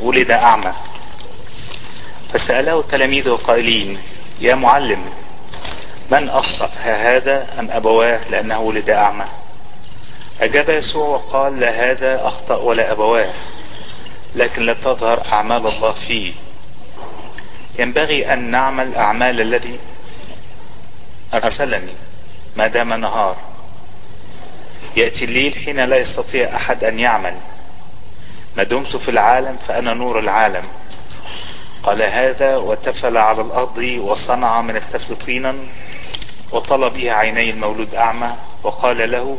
ولد أعمى. فسأله تلاميذه قائلين يا معلم من أخطأ هذا أم أبواه لأنه ولد أعمى؟ أجاب يسوع وقال لا هذا أخطأ ولا أبواه لكن لا تظهر أعمال الله فيه. ينبغي أن نعمل أعمال الذي أرسلني ما دام نهار. يأتي الليل حين لا يستطيع أحد أن يعمل. ما دمت في العالم فأنا نور العالم. قال هذا وتفل على الأرض وصنع من التفل طينا وطل به عيني المولود أعمى وقال له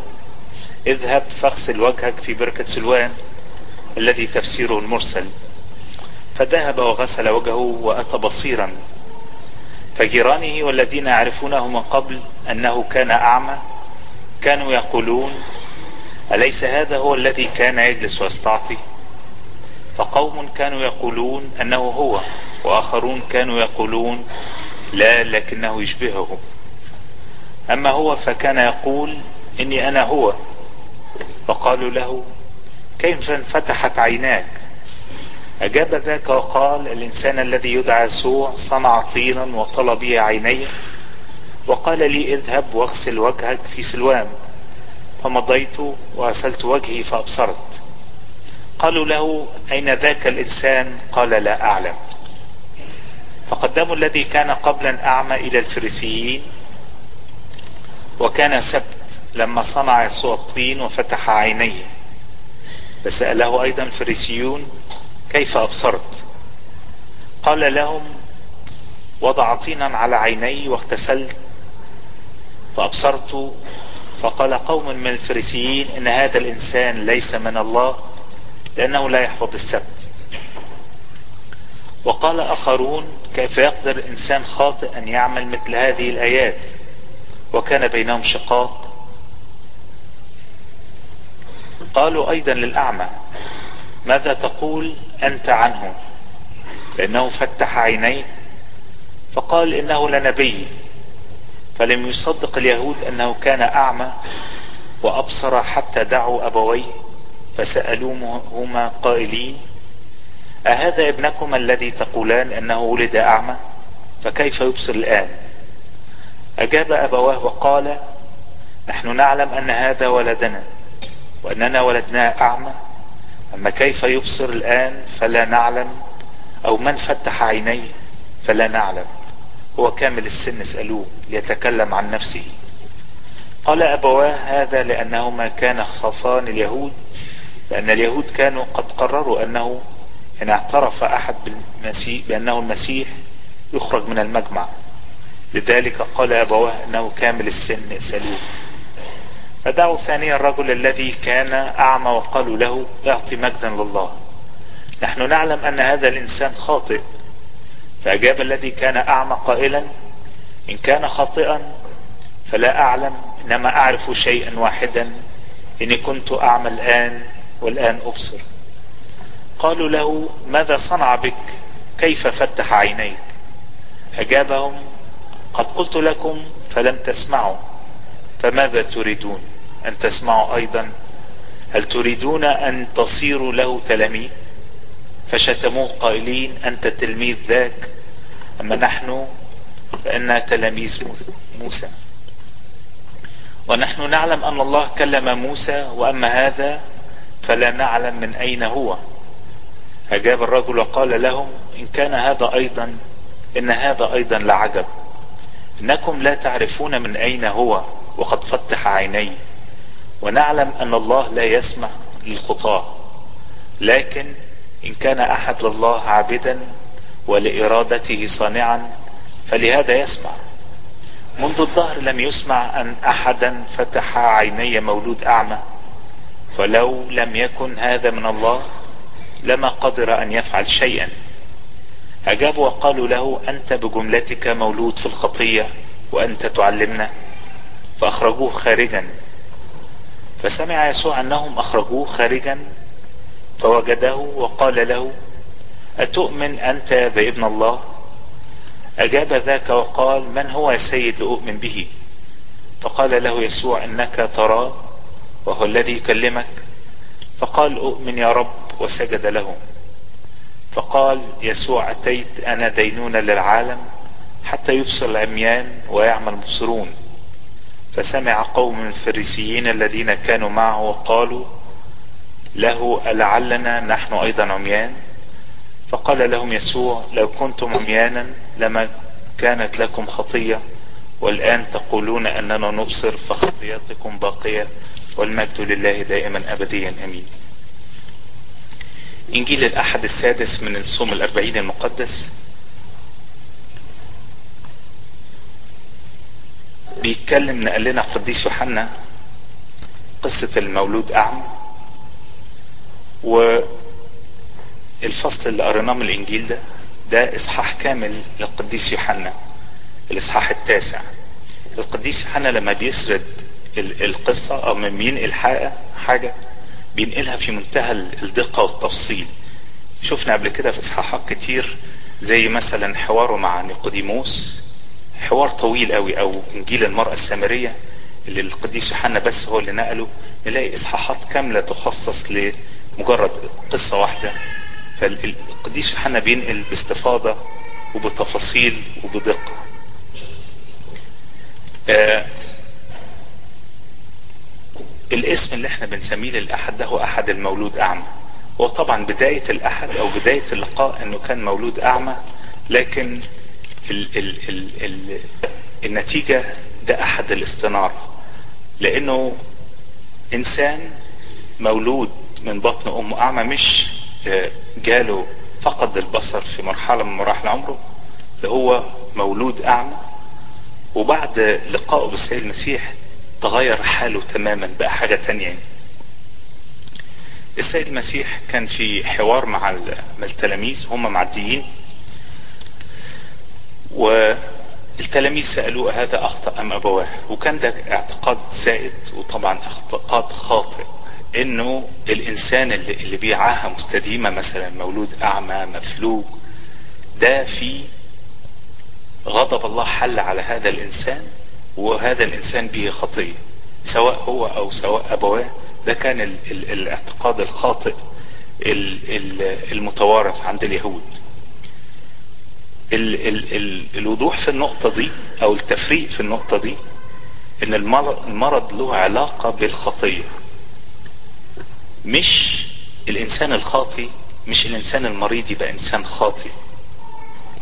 اذهب فاغسل وجهك في بركة سلوان الذي تفسيره المرسل. فذهب وغسل وجهه وأتى بصيرا. فجيرانه والذين يعرفونه من قبل أنه كان أعمى كانوا يقولون أليس هذا هو الذي كان يجلس ويستعطي؟ فقوم كانوا يقولون أنه هو وآخرون كانوا يقولون لا لكنه يشبهه أما هو فكان يقول إني أنا هو. فقالوا له كيف انفتحت عيناك؟ أجاب ذاك وقال الإنسان الذي يدعى يسوع صنع طينا وطل به عيني. وقال لي اذهب واغسل وجهك في سلوان. فمضيت وغسلت وجهي فأبصرت. قالوا له أين ذاك الإنسان؟ قال لا أعلم. فقدموا الذي كان قبلا أعمى إلى الفريسيين وكان سبت لما صنع يسوع الطين وفتح عينيه. فسأله أيضا الفريسيون كيف أبصرت؟ قال لهم وضع طينا على عيني واغتسلت فأبصرت فقال قوم من الفريسيين إن هذا الإنسان ليس من الله؟ لأنه لا يحفظ السبت. وقال آخرون كيف يقدر إنسان خاطئ أن يعمل مثل هذه الآيات؟ وكان بينهم شقاق. قالوا أيضا للأعمى ماذا تقول أنت عنه؟ لأنه فتح عينيه. فقال إنه لنبي. فلم يصدق اليهود أنه كان أعمى وأبصر حتى دعوا أبويه. فسألوهما قائلين أهذا ابنكم الذي تقولان أنه ولد أعمى؟ فكيف يبصر الآن؟ أجاب أبواه وقال نحن نعلم أن هذا ولدنا وأننا ولدناه أعمى أما كيف يبصر الآن فلا نعلم أو من فتح عينيه فلا نعلم. هو كامل السن اسألوه ليتكلم عن نفسه. قال أبواه هذا لأنهما كان خافان اليهود لأن اليهود كانوا قد قرروا أنه إن اعترف أحد بالمسيح بأنه المسيح يخرج من المجمع. لذلك قال أبواه أنه كامل السن اسألوه فدعوا ثانيا الرجل الذي كان أعمى وقالوا له أعطي مجدا لله. نحن نعلم أن هذا الإنسان خاطئ. فأجاب الذي كان أعمى قائلا إن كان خاطئا فلا أعلم إنما أعرف شيئا واحدا. إني كنت أعمى الآن والآن أبصر. قالوا له ماذا صنع بك؟ كيف فتح عينيك؟ أجابهم قد قلت لكم فلم تسمعوا فماذا تريدون؟ أن تسمعوا أيضا؟ هل تريدون أن تصيروا له تلاميذ؟ فشتموه قائلين أنت تلميذ ذاك أما نحن فإنا تلاميذ موسى. ونحن نعلم أن الله كلم موسى وأما هذا فلا نعلم من أين هو. أجاب الرجل وقال لهم إن كان هذا أيضا إن هذا أيضا لعجب. إنكم لا تعرفون من أين هو وقد فتح عيني. ونعلم أن الله لا يسمع للخطاة. لكن إن كان أحد لله عابدا ولإرادته صانعا فلهذا يسمع. منذ الظهر لم يسمع أن أحدا فتح عيني مولود أعمى. فلو لم يكن هذا من الله لما قدر أن يفعل شيئا. أجابوا وقالوا له أنت بجملتك مولود في الخطية وأنت تعلمنا. فأخرجوه خارجا. فسمع يسوع أنهم أخرجوه خارجا فوجده وقال له أتؤمن أنت بابن الله؟ أجاب ذاك وقال من هو يا سيد لأؤمن به؟ فقال له يسوع إنك تراه وهو الذي يكلمك؟ فقال أؤمن يا رب وسجد له. فقال يسوع أتيت أنا دينونة للعالم حتى يبصر العميان ويعمل مبصرون فسمع قوم من الفريسيين الذين كانوا معه وقالوا له ألعلنا نحن أيضا عميان؟ فقال لهم يسوع لو كنتم عميانا لما كانت لكم خطية والآن تقولون أننا نبصر فخطياتكم باقية والمجد لله دائما أبديا أمين. إنجيل الأحد السادس من الصوم الأربعين المقدس. بيتكلم نقل لنا قديس يوحنا قصة المولود أعمى والفصل اللي قريناه من الإنجيل ده ده إصحاح كامل للقديس يوحنا. الإصحاح التاسع. القديس يوحنا لما بيسرد القصة أو من بينقل حاجة بينقلها في منتهى الدقة والتفصيل. شفنا قبل كده في إصحاحات كتير زي مثلا حواره مع نيقوديموس. حوار طويل قوي أو إنجيل المرأة السامرية اللي القديس يوحنا بس هو اللي نقله. نلاقي إصحاحات كاملة تخصص لمجرد قصة واحدة. فالقديس يوحنا بينقل باستفاضة وبتفاصيل وبدقة. آه الاسم اللي إحنا بنسميه للأحد ده هو أحد المولود أعمى. هو طبعا بداية الأحد أو بداية اللقاء إنه كان مولود أعمى لكن ال ال ال ال النتيجة ده أحد الاستنارة لأنه إنسان مولود من بطن امه أعمى مش جاله فقد البصر في مرحلة من مراحل عمره ده هو مولود أعمى. وبعد لقائه بالسيد المسيح تغير حاله تماما بقى حاجة تانية السيد المسيح كان في حوار مع التلاميذ هم معديين. والتلاميذ سألوه هذا أخطأ أم أبواه؟ وكان ده اعتقاد سائد وطبعا اعتقاد خاطئ إنه الإنسان اللي, اللي بيعاها مستديمة مثلا مولود أعمى مفلوج ده في غضب الله حل على هذا الإنسان وهذا الإنسان به خطية سواء هو أو سواء أبواه ده كان ال ال الاعتقاد الخاطئ ال ال المتوارث عند اليهود. ال ال ال الوضوح في النقطة دي أو التفريق في النقطة دي إن المرض, له علاقة بالخطية مش الإنسان الخاطي مش الإنسان المريض يبقى إنسان خاطي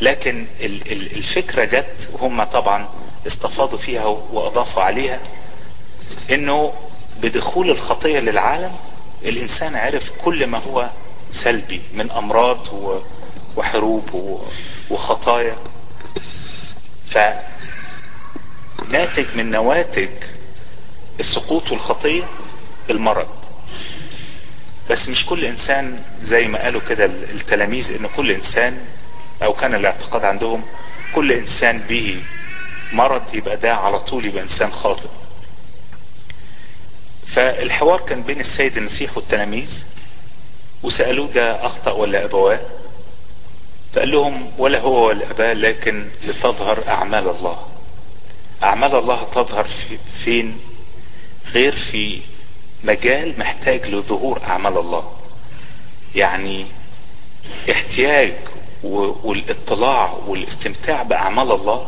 لكن ال ال الفكرة جت وهم طبعا استفاضوا فيها وأضافوا عليها إنه بدخول الخطية للعالم الإنسان عرف كل ما هو سلبي من أمراض وحروب وخطايا. فناتج من نواتج السقوط والخطية المرض. بس مش كل إنسان زي ما قالوا كده التلاميذ إن كل إنسان أو كان الاعتقاد عندهم كل إنسان به مرض يبقى ده على طول يبقى إنسان خاطئ. فالحوار كان بين السيد المسيح والتلاميذ وسألوه ده أخطأ ولا أبواه؟ فقال لهم ولا هو ولا أباه لكن لتظهر أعمال الله. أعمال الله تظهر في فين؟ غير في مجال محتاج لظهور أعمال الله. يعني احتياج والاطلاع والاستمتاع بأعمال الله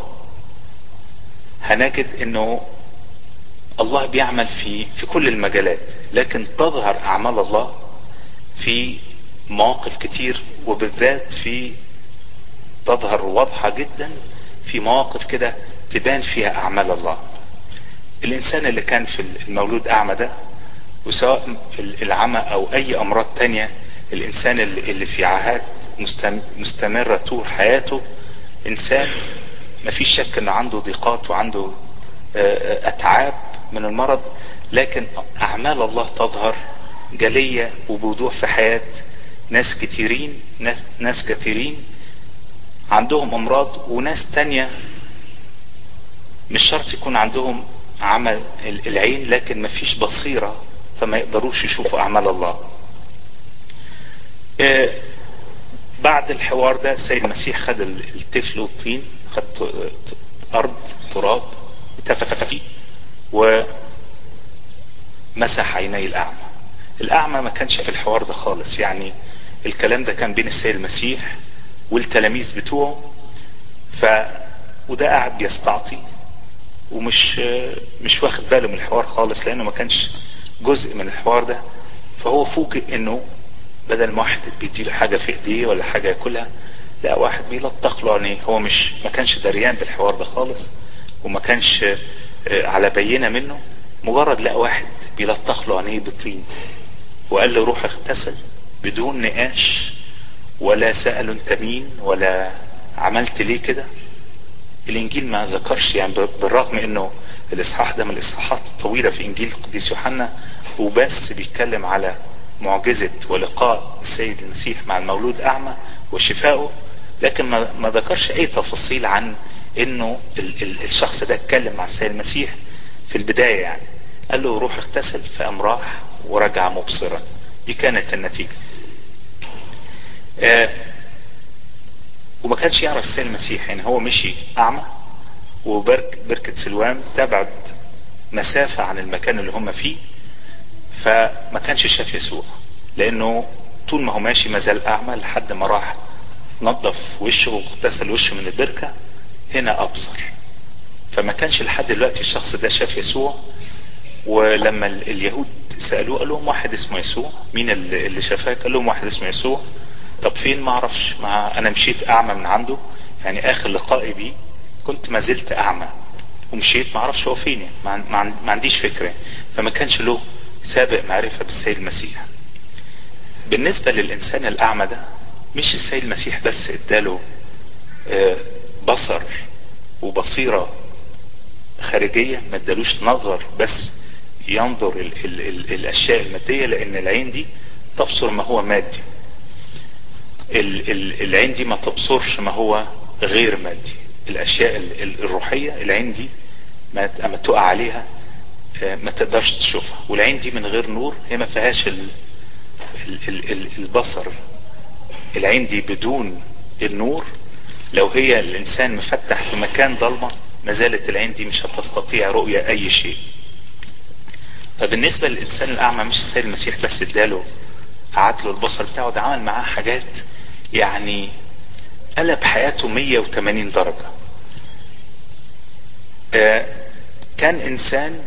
هنجد إنه الله بيعمل في في كل المجالات لكن تظهر أعمال الله في مواقف كتير وبالذات في تظهر واضحة جدا في مواقف كده تبان فيها أعمال الله. الإنسان اللي كان في المولود أعمى ده وسواء العمى أو أي أمراض تانية الإنسان اللي في عاهات مستمرة طول حياته إنسان ما فيش شك إنه عنده ضيقات وعنده أتعاب من المرض لكن أعمال الله تظهر جلية وبوضوح في حياة ناس كتيرين ناس كثيرين عندهم أمراض وناس تانية مش شرط يكون عندهم عمل العين لكن ما فيش بصيرة فما يقدروش يشوفوا أعمال الله. بعد الحوار ده السيد المسيح خد الطفل والطين خد أرض تراب تفف فيه ومسح عيني الأعمى. الأعمى ما كانش في الحوار ده خالص. يعني الكلام ده كان بين السيد المسيح والتلاميذ بتوعه. ف وده قاعد بيستعطي ومش مش واخد باله من الحوار خالص لأنه ما كانش جزء من الحوار ده. فهو فوجئ إنه بدل ما واحد بيديله حاجة في إيديه ولا حاجة ياكلها لا واحد بيلطخ له. عينيه هو مش ما كانش دريان بالحوار ده خالص وما كانش على بينة منه. مجرد لقى واحد بيلطخ له. عينيه بطين؟ وقال له روح اغتسل بدون نقاش ولا سأله أنت مين ولا عملت ليه كده. الإنجيل ما ذكرش يعني بالرغم إنه الإصحاح ده من الإصحاحات الطويلة في إنجيل القديس يوحنا وبس بيتكلم على معجزة ولقاء السيد المسيح مع المولود اعمى وشفائه لكن ما, ذكرش أي تفاصيل عن ال الشخص ده اتكلم مع السيد المسيح في البداية يعني. قال له روح اغتسل فقام راح ورجع مبصرا. دي كانت النتيجة. آه وما كانش يعرف السيد المسيح يعني هو مشي أعمى وبرك بركة سلوان تبعد مسافة عن المكان اللي هم فيه. فما كانش شاف يسوع لأنه طول ما هو ماشي ما زال أعمى لحد ما راح نظف وشه واغتسل وشه من البركة هنا أبصر. فما كانش لحد دلوقتي الشخص ده شاف يسوع ولما اليهود سألوه قال لهم واحد اسمه يسوع مين اللي شافاك قال لهم واحد اسمه يسوع. طب فين؟ ما أعرفش. ما أنا مشيت أعمى من عنده يعني آخر لقائي بيه كنت ما زلت أعمى ومشيت ما أعرفش هو فين يعني ما عنديش فكرة. فما كانش له سابق معرفة بالسيد المسيح. بالنسبة للإنسان الأعمى ده مش السيد المسيح بس اداله بصر وبصيرة خارجية ما ادالوش نظر بس ينظر ال ال ال الأشياء المادية لأن العين دي تبصر ما هو مادي. ال ال العين دي ما تبصرش ما هو غير مادي. الأشياء ال ال الروحية العين دي ما تقع عليها ما تقدرش تشوفها. والعين دي من غير نور هي ما فيهاش ال ال ال ال البصر. العين دي بدون النور. لو هي الإنسان مفتح في مكان ضلمة ما زالت العين دي مش هتستطيع رؤية أي شيء. فبالنسبة للإنسان الأعمى مش السيد المسيح بس اداله قعد له البصر بتاعه ده عمل معاه حاجات يعني قلب حياته 180 درجة. آه كان إنسان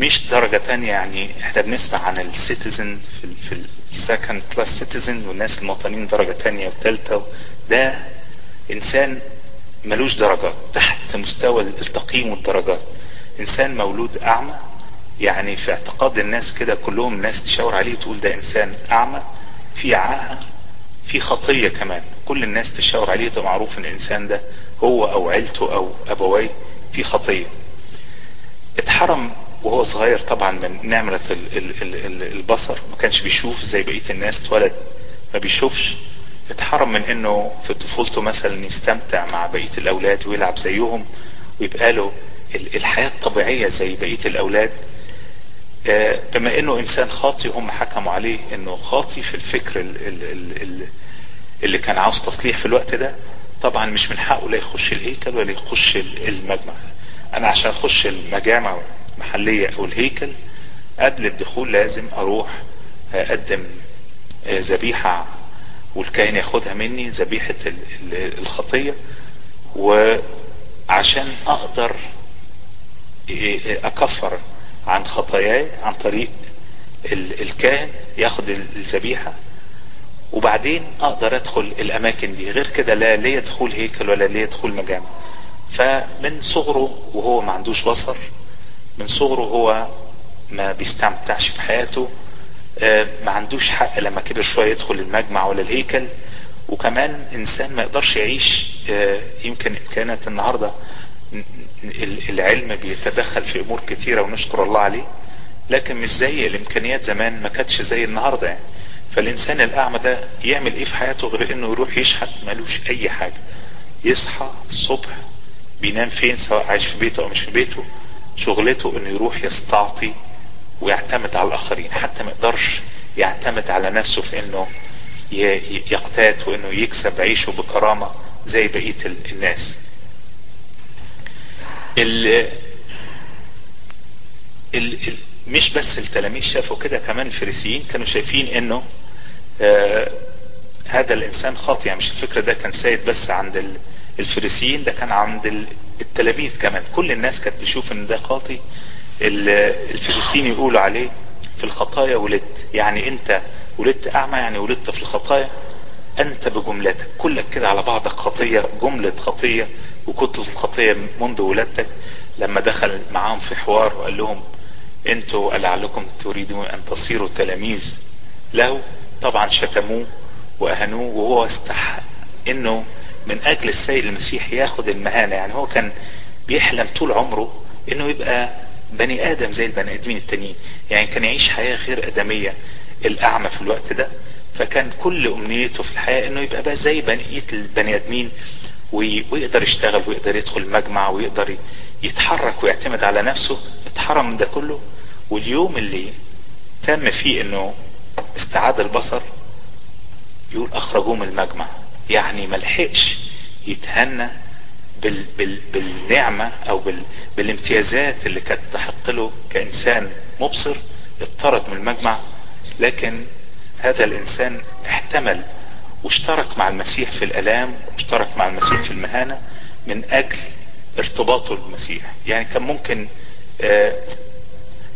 مش درجة تانية يعني إحنا بنسمع عن السيتيزن في ال في ال second class citizen والناس المواطنين درجة تانية وثالثة ده إنسان ملوش درجات تحت مستوى التقييم والدرجات. إنسان مولود أعمى يعني في اعتقاد الناس كده كلهم ناس تشاور عليه تقول ده إنسان أعمى في عاهة في خطية كمان. كل الناس تشاور عليه ده معروف إن الإنسان ده هو أو عيلته أو أبويه في خطية. اتحرم وهو صغير طبعا من نعمة البصر ما كانش بيشوف زي بقية الناس اتولد. ما بيشوفش. اتحرم من إنه في طفولته مثلا يستمتع مع بقية الأولاد ويلعب زيهم ويبقى له الحياة الطبيعية زي بقية الأولاد. بما إنه إنسان خاطي هم حكموا عليه إنه خاطي في الفكر اللي كان عاوز تصليح في الوقت ده. طبعا مش من حقه لا يخش الهيكل ولا يخش المجمع. أنا عشان أخش المجامع المحلية أو الهيكل قبل الدخول لازم أروح أقدم ذبيحة والكاهن ياخدها مني ذبيحة الخطية وعشان أقدر أكفر عن خطاياي عن طريق الكاهن ياخد الذبيحة وبعدين أقدر أدخل الأماكن دي. غير كده لا ليه دخول هيكل ولا ليه دخول مجامع. فمن صغره وهو ما عندوش بصر من صغره هو ما بيستمتعش بحياته ما عندوش حق لما كبر شوية يدخل المجمع ولا الهيكل. وكمان إنسان ما يقدرش يعيش يمكن كانت النهاردة العلم بيتدخل في أمور كتيرة ونشكر الله عليه لكن مش زي الإمكانيات زمان ما كانتش زي النهاردة يعني. فالإنسان الأعمى ده يعمل إيه في حياته غير إنه يروح يشحت؟ مالوش أي حاجة. يصحى الصبح بينام فين؟ سواء عايش في بيته أو مش في بيته. شغلته إنه يروح يستعطي ويعتمد على الآخرين حتى ما يقدرش يعتمد على نفسه في إنه يقتات وإنه يكسب عيشه بكرامة زي بقية الناس. ال ال مش بس التلاميذ شافوا كده كمان الفريسيين كانوا شايفين إنه هذا الإنسان خاطئ. يعني مش الفكرة ده كان سيد بس عند الفريسيين ده كان عند التلاميذ كمان. كل الناس كانت تشوف إن ده خاطئ. الفريسيين يقولوا عليه في الخطايا ولدت. يعني أنت ولدت أعمى يعني ولدت في الخطايا أنت بجملتك. كلك كده على بعضك خطية جملة خطية وكتلة خطية منذ ولادتك. لما دخل معاهم في حوار وقال لهم أنتوا لعلكم تريدون أن تصيروا تلاميذ له. طبعا شتموه واهانوه وهو استحق إنه من أجل السيد المسيح ياخد المهانة يعني هو كان بيحلم طول عمره إنه يبقى بني آدم زي البني آدمين التانيين. يعني كان يعيش حياة غير آدمية الأعمى في الوقت ده. فكان كل أمنيته في الحياة إنه يبقى بقى زي بنية البني آدمين ويقدر يشتغل ويقدر يدخل مجمع ويقدر يتحرك ويعتمد على نفسه. اتحرم من ده كله. واليوم اللي تم فيه إنه استعاد البصر يقول أخرجوه من المجمع. يعني ملحقش يتهنى بال بال بالنعمة أو بال بالامتيازات اللي كانت تحق له كإنسان مبصر اطرد من المجمع. لكن هذا الإنسان احتمل واشترك مع المسيح في الألام واشترك مع المسيح في المهانة من أجل ارتباطه بالمسيح. يعني كان ممكن آه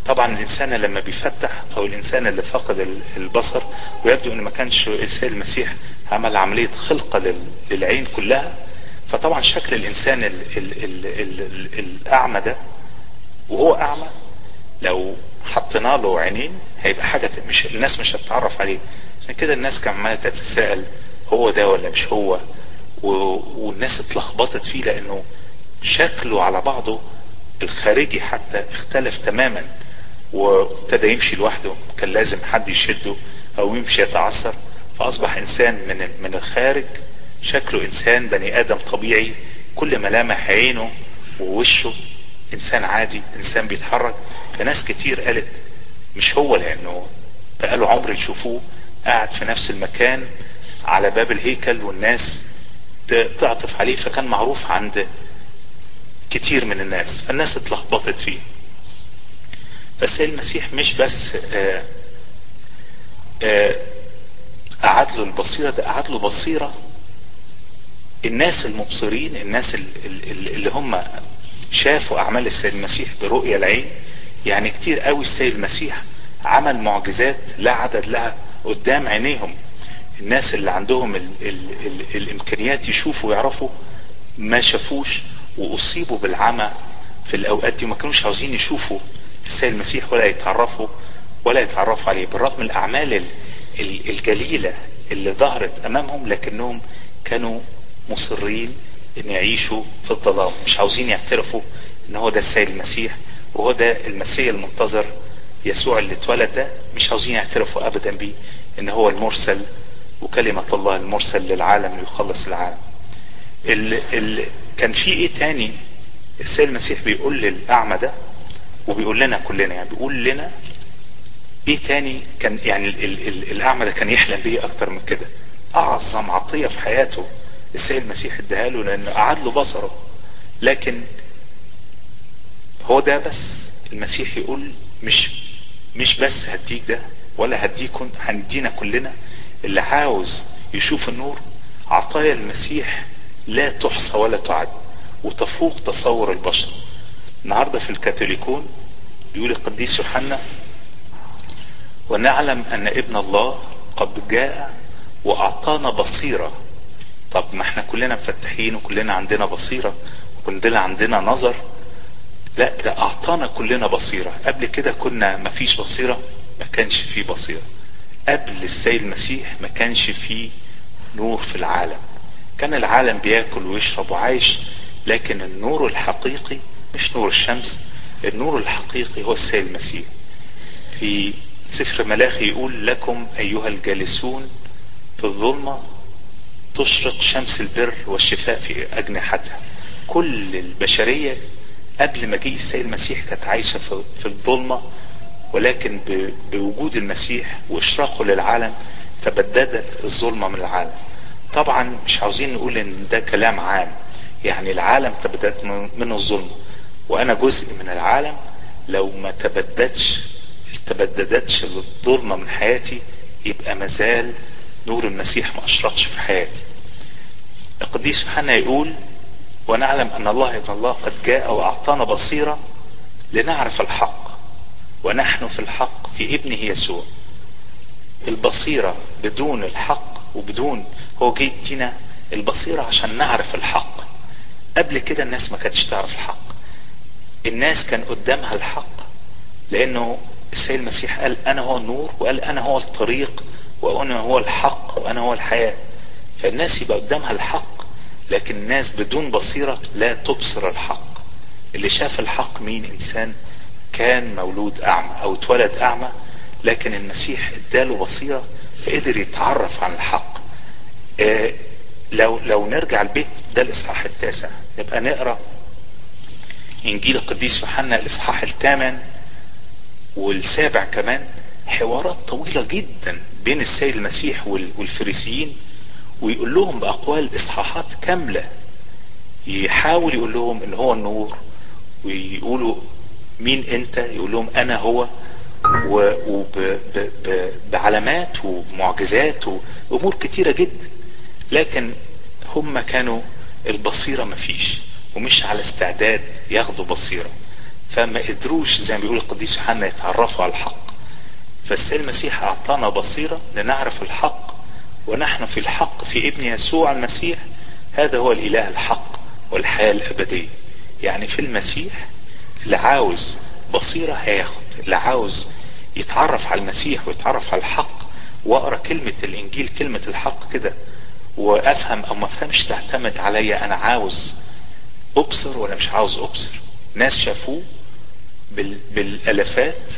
طبعا الإنسان لما بيفتح أو الإنسان اللي فقد البصر ويبدو ان ما كانش السيد المسيح عمل عملية خلقة للعين كلها فطبعا شكل الإنسان ال ال ال ال ال الأعمى ده وهو أعمى لو حطينا له عينين هيبقى حاجة مش الناس مش هتتعرف عليه. عشان كده الناس كان عمالة تتساءل هو ده ولا مش هو؟ والناس اتلخبطت فيه لأنه شكله على بعضه الخارجي حتى اختلف تماما. وابتدى يمشي لوحده كان لازم حد يشده أو يمشي يتعثر فأصبح إنسان من من الخارج شكله إنسان بني آدم طبيعي كل ملامح عينه ووشه إنسان عادي إنسان بيتحرك. فناس كتير قالت مش هو لأنه بقاله عمر يشوفوه قاعد في نفس المكان على باب الهيكل والناس تعطف عليه فكان معروف عند كتير من الناس. فالناس اتلخبطت فيه. فالسيد المسيح مش بس آآ آآ قعد له البصيرة ده قعد له بصيرة الناس المبصرين الناس اللي هم شافوا أعمال السيد المسيح برؤية العين. يعني كتير قوي السيد المسيح عمل معجزات لا عدد لها قدام عينيهم. الناس اللي عندهم ال ال ال الإمكانيات يشوفوا ويعرفوا ما شافوش وأصيبوا بالعمى في الأوقات دي وما كانوش عاوزين يشوفوا. السيد المسيح ولا يتعرفوا ولا يتعرفوا عليه بالرغم من الأعمال الجليلة اللي ظهرت أمامهم لكنهم كانوا مصرين إن يعيشوا في الظلام. مش عاوزين يعترفوا إن هو ده السيد المسيح وهو ده المسيح المنتظر يسوع اللي اتولد ده. مش عاوزين يعترفوا ابدا بيه إن هو المرسل وكلمة الله المرسل للعالم ليخلص العالم. ال ال كان في إيه تاني السيد المسيح بيقول للأعمى ده؟ وبيقول لنا كلنا يعني بيقول لنا إيه تاني كان يعني ال ال ال الأعمى ده كان يحلم بيه أكتر من كده. أعظم عطية في حياته السيد المسيح اداها له لأنه قعد له بصره. لكن هو ده بس المسيح يقول مش مش بس هديك ده ولا هديكم هندينا كلنا. اللي عاوز يشوف النور عطايا المسيح لا تحصى ولا تعد وتفوق تصور البشر. النهارده في الكاثوليكون يقول القديس يوحنا ونعلم أن ابن الله قد جاء وأعطانا بصيرة. طب ما إحنا كلنا مفتحين وكلنا عندنا بصيرة وكلنا عندنا نظر. لا ده أعطانا كلنا بصيرة. قبل كده كنا ما فيش بصيرة ما كانش فيه بصيرة. قبل السيد المسيح ما كانش فيه نور في العالم. كان العالم بياكل ويشرب وعايش لكن النور الحقيقي مش نور الشمس النور الحقيقي هو السيد المسيح. في سفر ملاخي يقول لكم أيها الجالسون في الظلمة تشرق شمس البر والشفاء في أجنحتها. كل البشرية قبل مجيء السيد المسيح كانت عايشة في الظلمة ولكن بوجود المسيح وإشراقه للعالم تبددت الظلمة من العالم. طبعا مش عاوزين نقول إن ده كلام عام. يعني العالم تبددت منه الظلمة. وأنا جزء من العالم لو ما تبددش تبددتش الظلمة من حياتي يبقى مازال نور المسيح ما أشرقش في حياتي. القديس يوحنا يقول ونعلم أن الله ابن الله قد جاء وأعطانا بصيرة لنعرف الحق ونحن في الحق في ابنه يسوع. البصيرة بدون الحق وبدون هو جه يدينا البصيرة عشان نعرف الحق. قبل كده الناس ما كانتش تعرف الحق. الناس كان قدامها الحق لأنه السيد المسيح قال أنا هو النور وقال أنا هو الطريق وأنا هو الحق وأنا هو الحياة. فالناس يبقى قدامها الحق لكن الناس بدون بصيرة لا تبصر الحق. اللي شاف الحق مين؟ إنسان كان مولود أعمى أو اتولد أعمى لكن المسيح اداله بصيرة فقدر يتعرف عن الحق. آه لو لو نرجع البيت ده الإصحاح التاسع. نبقى نقرأ إنجيل القديس يوحنا الإصحاح الثامن والسابع كمان حوارات طويلة جدا بين السيد المسيح والفريسيين ويقول لهم بأقوال إصحاحات كاملة. يحاول يقول لهم إن هو النور ويقولوا مين أنت؟ يقول لهم أنا هو وبعلامات ومعجزات وأمور كتيرة جدا. لكن هم كانوا البصيرة مفيش ومش على استعداد ياخدوا بصيرة. فما قدروش زي ما بيقول القديس يوحنا يتعرفوا على الحق. فالسيد المسيح أعطانا بصيرة لنعرف الحق ونحن في الحق في ابن يسوع المسيح. هذا هو الإله الحق والحياة الأبدية. يعني في المسيح اللي عاوز بصيرة هياخد اللي عاوز يتعرف على المسيح ويتعرف على الحق. وأقرأ كلمة الإنجيل كلمة الحق كده وأفهم أو ما أفهمش تعتمد عليا أنا عاوز أبصر ولا مش عاوز أبصر. ناس شافوه بال... بالالافات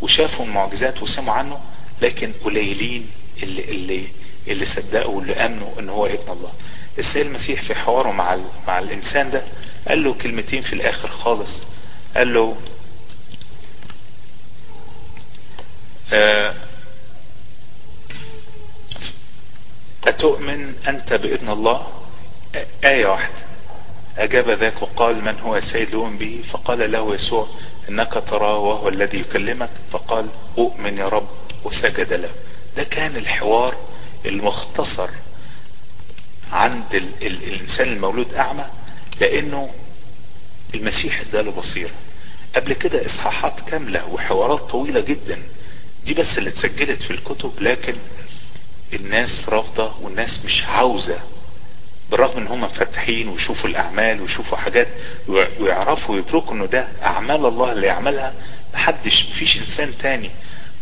وشافوا المعجزات وسمعوا عنه لكن قليلين اللي اللي اللي صدقوا واللي آمنوا إن هو ابن الله. السيد المسيح في حواره مع ال... مع الإنسان ده قال له كلمتين في الآخر خالص. قال له آه أتؤمن أنت بابن الله؟ آية واحدة. أجاب ذاك وقال من هو لؤمن به فقال له يسوع إنك تراه وهو الذي يكلمك. فقال أؤمن يا رب وسجد له. ده كان الحوار المختصر عند ال ال الإنسان المولود أعمى لأنه المسيح إداله بصيرة. قبل كده إصحاحات كاملة وحوارات طويلة جدا دي بس اللي اتسجلت في الكتب لكن الناس رافضة والناس مش عاوزة بالرغم ان هم مفتحين ويشوفوا الاعمال ويشوفوا حاجات ويعرفوا ويدركوا انه ده اعمال الله اللي يعملها محدش مفيش انسان تاني.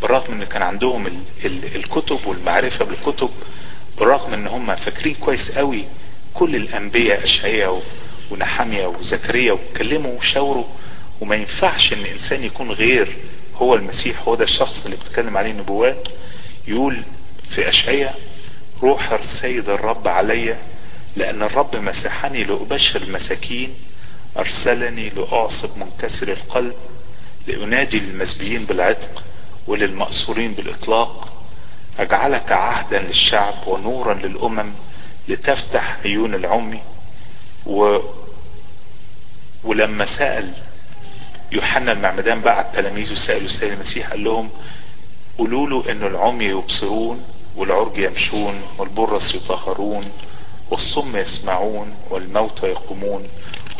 بالرغم ان كان عندهم ال ال الكتب والمعرفة بالكتب بالرغم ان هم فاكرين كويس قوي كل الأنبياء اشعياء ونحامية وزكريا واتكلموا وشاوروا. وما ينفعش إن إنسان يكون غير هو المسيح هو ده الشخص اللي بتتكلم عليه النبوات. يقول في اشعياء روح السيد الرب علي لأن الرب مسحني لأبشر المساكين أرسلني لأعصب منكسر القلب لانادي للمسبيين بالعتق وللمأسورين بالإطلاق. أجعلك عهدا للشعب ونورا للأمم لتفتح عيون العمي. و ولما سأل يوحنا المعمدان بعد تلاميذه سألوا السيد المسيح قال لهم قولوا له ان العمي يبصرون والعرج يمشون والبرص يطهرون والصم يسمعون والموتى يقومون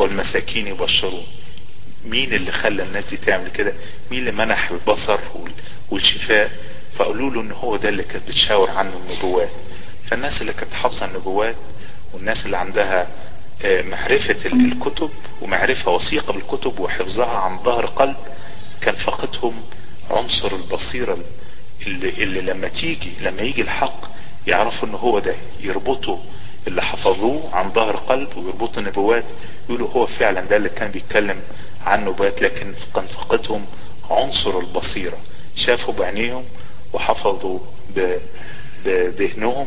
والمساكين يبشرون. مين اللي خلى الناس دي تعمل كده؟ مين اللي منح البصر والشفاء؟ فقالوا له إن هو ده اللي كانت بتشاور عنه النبوات. فالناس اللي كانت حافظة النبوات والناس اللي عندها معرفة الكتب ومعرفة وثيقة بالكتب وحفظها عن ظهر قلب كان فقدهم عنصر البصيرة اللي, اللي لما تيجي لما يجي الحق يعرفوا إن هو ده يربطوا اللي حفظوه عن ظهر قلب ويربطوا النبوات يقولوا هو فعلا ده اللي كان بيتكلم عن نبوات لكن كان فقدهم عنصر البصيرة. شافوا بعينيهم وحفظوا بذهنهم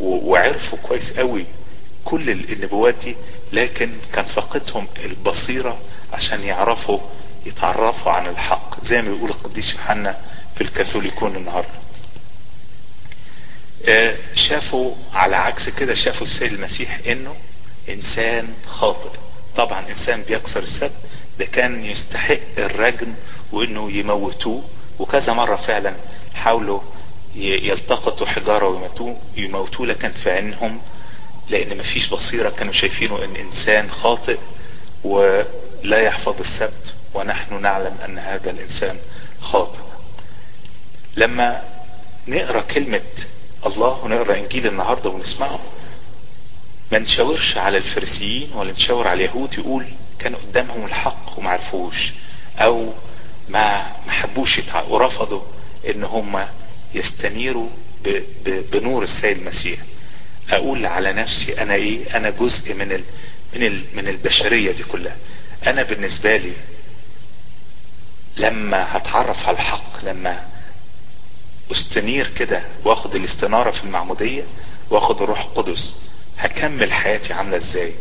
وعرفوا كويس قوي كل النبوات دي لكن كان فقدهم البصيرة عشان يعرفوا يتعرفوا عن الحق. زي ما بيقول القديس يوحنا في الكاثوليكون النهارده. شافوا على عكس كده شافوا السيد المسيح إنه إنسان خاطئ. طبعا إنسان بيكسر السبت ده كان يستحق الرجم وإنه يموتوه. وكذا مرة فعلا حاولوا يلتقطوا حجارة ويموتوه يموتوه لكن في عينهم لأن مفيش بصيرة كانوا شايفينه إن إنسان خاطئ ولا يحفظ السبت. ونحن نعلم أن هذا الإنسان خاطئ. لما نقرأ كلمة الله ونقرأ إنجيل النهاردة ونسمعه. ما نشاورش على الفريسيين ولا نشاور على اليهود يقول كان قدامهم الحق وما عرفوش أو ما ما حبوش ورفضوا إن هم يستنيروا ب ب بنور السيد المسيح. أقول على نفسي أنا إيه؟ أنا جزء من ال من ال من البشرية دي كلها. أنا بالنسبة لي لما هتعرف على الحق لما أستنير كده وأخد الاستنارة في المعمودية وأخد الروح القدس. هكمل حياتي عاملة إزاي؟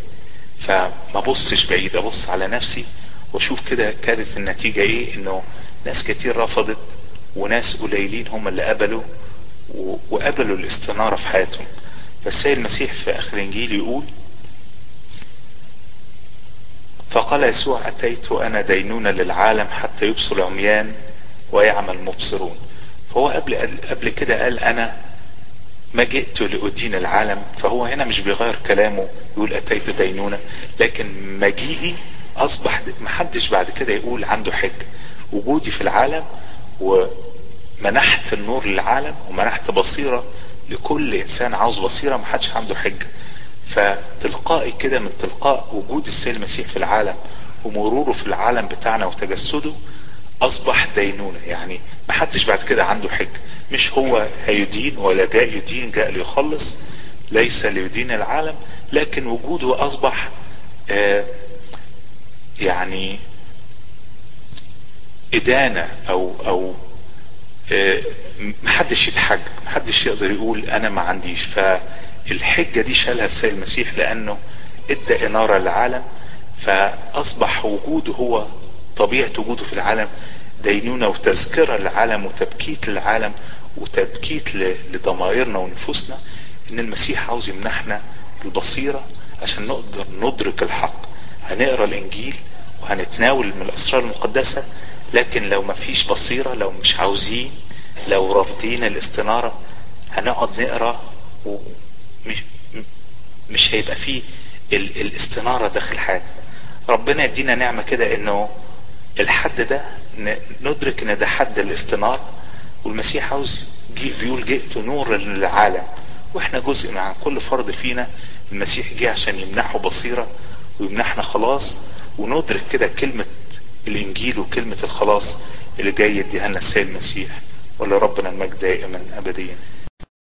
فما بصش بعيد أبص على نفسي وأشوف كده كانت النتيجة إيه؟ إنه ناس كتير رفضت وناس قليلين هم اللي قبلوا وقبلوا الاستنارة في حياتهم. فالسيد المسيح في آخر إنجيل يقول فقال يسوع أتيت أنا دينونة للعالم حتى يبصر العميان ويعمل مبصرون. فهو قبل قبل كده قال أنا ما جئت لأدين العالم. فهو هنا مش بيغير كلامه يقول أتيت دينونة. لكن مجيئي أصبح محدش بعد كده يقول عنده حج وجودي في العالم ومنحت النور للعالم ومنحت بصيرة لكل إنسان عاوز بصيرة محدش عنده حج فتلقائي كده من تلقاء وجود السيد المسيح في العالم ومروره في العالم بتاعنا وتجسده أصبح دينونة. يعني محدش بعد كده عنده حج مش هو هيدين ولا جاء يدين جاء ليخلص ليس ليدين العالم لكن وجوده أصبح آه يعني إدانة أو أو آه محدش يتحج محدش يقدر يقول أنا ما عنديش. فالحجة دي شالها السيد المسيح لأنه إدى إنارة للعالم فأصبح وجوده هو طبيعة وجوده في العالم دينونة وتذكرة للعالم وتبكيت للعالم وتبكيت لضمائرنا ونفوسنا إن المسيح عاوز يمنحنا البصيرة عشان نقدر ندرك الحق. هنقرأ الإنجيل وهنتناول من الأسرار المقدسة لكن لو ما فيش بصيرة لو مش عاوزين لو رافضين الاستنارة هنقعد نقرأ ومش مش هيبقى فيه ال الاستنارة داخل حياتنا. ربنا يدينا نعمة كده إنه الحد ده ندرك إن ده حد الاستنارة والمسيح عاوز بيقول جئت نورا للعالم. وإحنا جزء مع كل فرد فينا. المسيح جه عشان يمنحه بصيرة ويمنحنا خلاص. وندرك كده كلمة الإنجيل وكلمة الخلاص اللي جاي يديها لنا السيد المسيح. ولربنا المجد دائما ابديا.